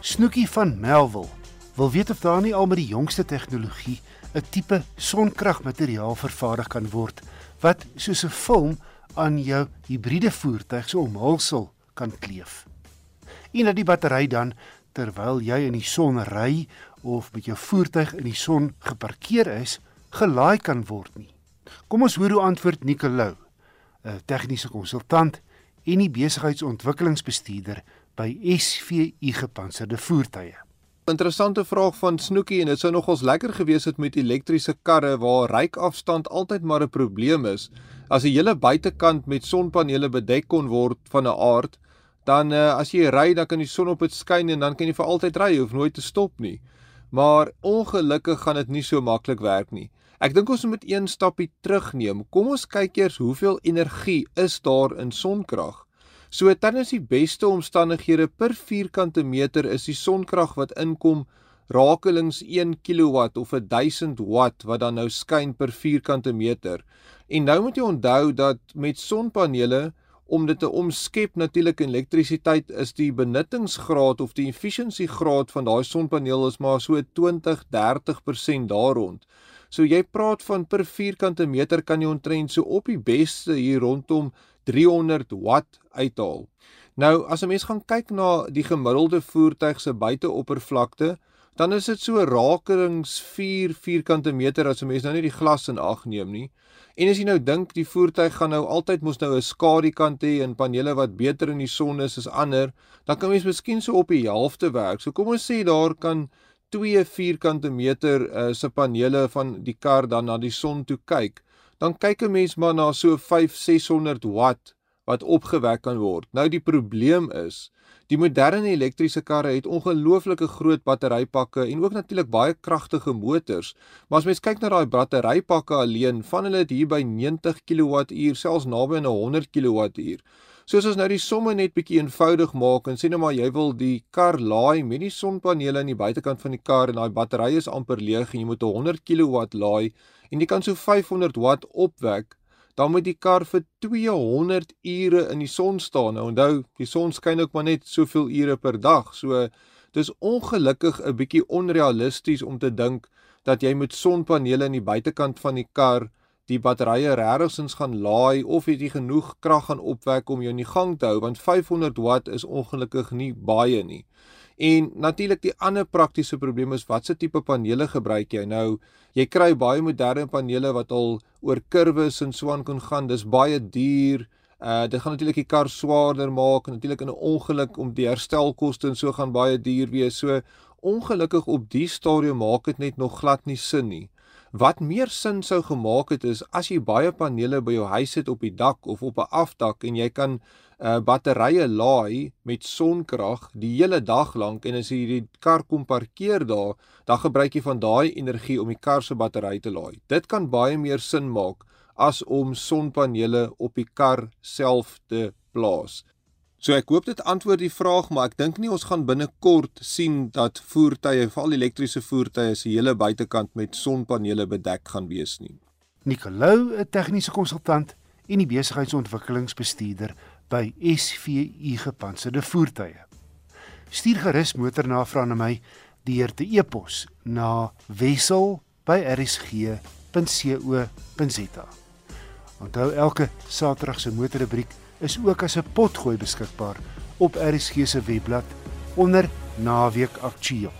Snoekie van Melville wil weet of daar nie al met die jongste tegnologie 'n tipe sonkragmateriaal vervaardig kan word wat soos 'n film aan jou hibriede voertuig se omhulsel kan kleef. En dat die battery dan terwyl jy in die son ry of met jou voertuig in die son geparkeer is, gelaai kan word nie. Kom ons hoor hoe antwoord Nicolou, 'n tegniese konsultant en die besigheidsontwikkelingsbestuurder by SVU gepantserde voertuie. Interessante vraag van Snoekie en dit sou nogals lekker gewees het met elektriese karre waar ryk-afstand altyd maar 'n probleem is. As die hele buitekant met sonpanele bedek kon word van 'n aard, dan uh, as jy ry, dan kan die son op dit skyn en dan kan jy vir altyd ry, hoef nooit te stop nie. Maar ongelukkig gaan dit nie so maklik werk nie. Ek dink ons moet een stappie terugneem. Kom ons kyk eers hoeveel energie is daar in sonkrag. So tydens die beste omstandighede per vierkante meter is die sonkrag wat inkom rakelings 1 kW of 1000 watt wat dan nou skyn per vierkante meter. En nou moet jy onthou dat met sonpanele om dit te omskep natuurlik in elektrisiteit is die benuttingsgraad of die efficiency graad van daai sonpaneel is maar so 20-30% daar rond. So jy praat van per vierkante meter kan jy ontrent so op die beste hier rondom 300 watt uithaal. Nou as 'n mens gaan kyk na die gemiddelde voertuig se buiteoppervlakte, dan is dit so rakerings 4 vierkante meter as 'n mens nou nie die glas in ag neem nie. En as jy nou dink die voertuig gaan nou altyd mos nou 'n skadukant hê en panele wat beter in die son is as ander, dan kan mens miskien so op die helfte werk. So kom ons sê daar kan 2 vierkante meter uh, se panele van die kar dan na die son toe kyk dan kyk 'n mens maar na so 5-600 watt wat opgewek kan word. Nou die probleem is, die moderne elektriese karre het ongelooflike groot batterypakke en ook natuurlik baie kragtige motors. Maar as mens kyk na daai batterypakke alleen, van hulle het hier by 90 kWh, selfs naby aan 100 kWh. Soos ons nou die somme net bietjie eenvoudig maak en sê nou maar jy wil die kar laai met die sonpanele aan die buitekant van die kar en daai battery is amper leeg en jy moet 100 kW laai en jy kan so 500 watt opwek, dan moet die kar vir 200 ure in die son staan. Nou onthou, die son skyn ook maar net soveel ure per dag. So dis ongelukkig 'n bietjie onrealisties om te dink dat jy met sonpanele in die buitekant van die kar die batterye regtigsins gaan laai of het jy genoeg krag gaan opwek om jou in die gang te hou want 500 watt is ongelukkig nie baie nie. En natuurlik die ander praktiese probleem is watse tipe panele gebruik jy? Nou, jy kry baie moderne panele wat al oor kurwes en so aan kan gaan. Dis baie duur. Uh dit gaan natuurlik die kar swaarder maak en natuurlik in 'n ongeluk om die herstelkoste en so gaan baie duur wees. So ongelukkig op die stadium maak dit net nog glad nie sin nie. Wat meer sin sou gemaak het is as jy baie panele by jou huis het op die dak of op 'n afdak en jy kan uh batterye laai met sonkrag die hele dag lank en as jy die kar kom parkeer daar, dan gebruik jy van daai energie om die kar se battery te laai. Dit kan baie meer sin maak as om sonpanele op die kar self te plaas. So ek hoop dit antwoord die vraag, maar ek dink nie ons gaan binnekort sien dat voertuie, veral elektriese voertuie se hele buitekant met sonpanele bedek gaan wees nie. Nicolou, 'n tegniese konsultant en die besigheidsontwikkelingsbestuurder by SVU gepantserde voertuie. Stuur gerus motornavrae na my deur te e-pos na wissel@rsg.co.za. Onthou elke Saterdag se motorrubriek is ook as 'n potgooi beskikbaar op RSG se webblad onder naweek aktueel.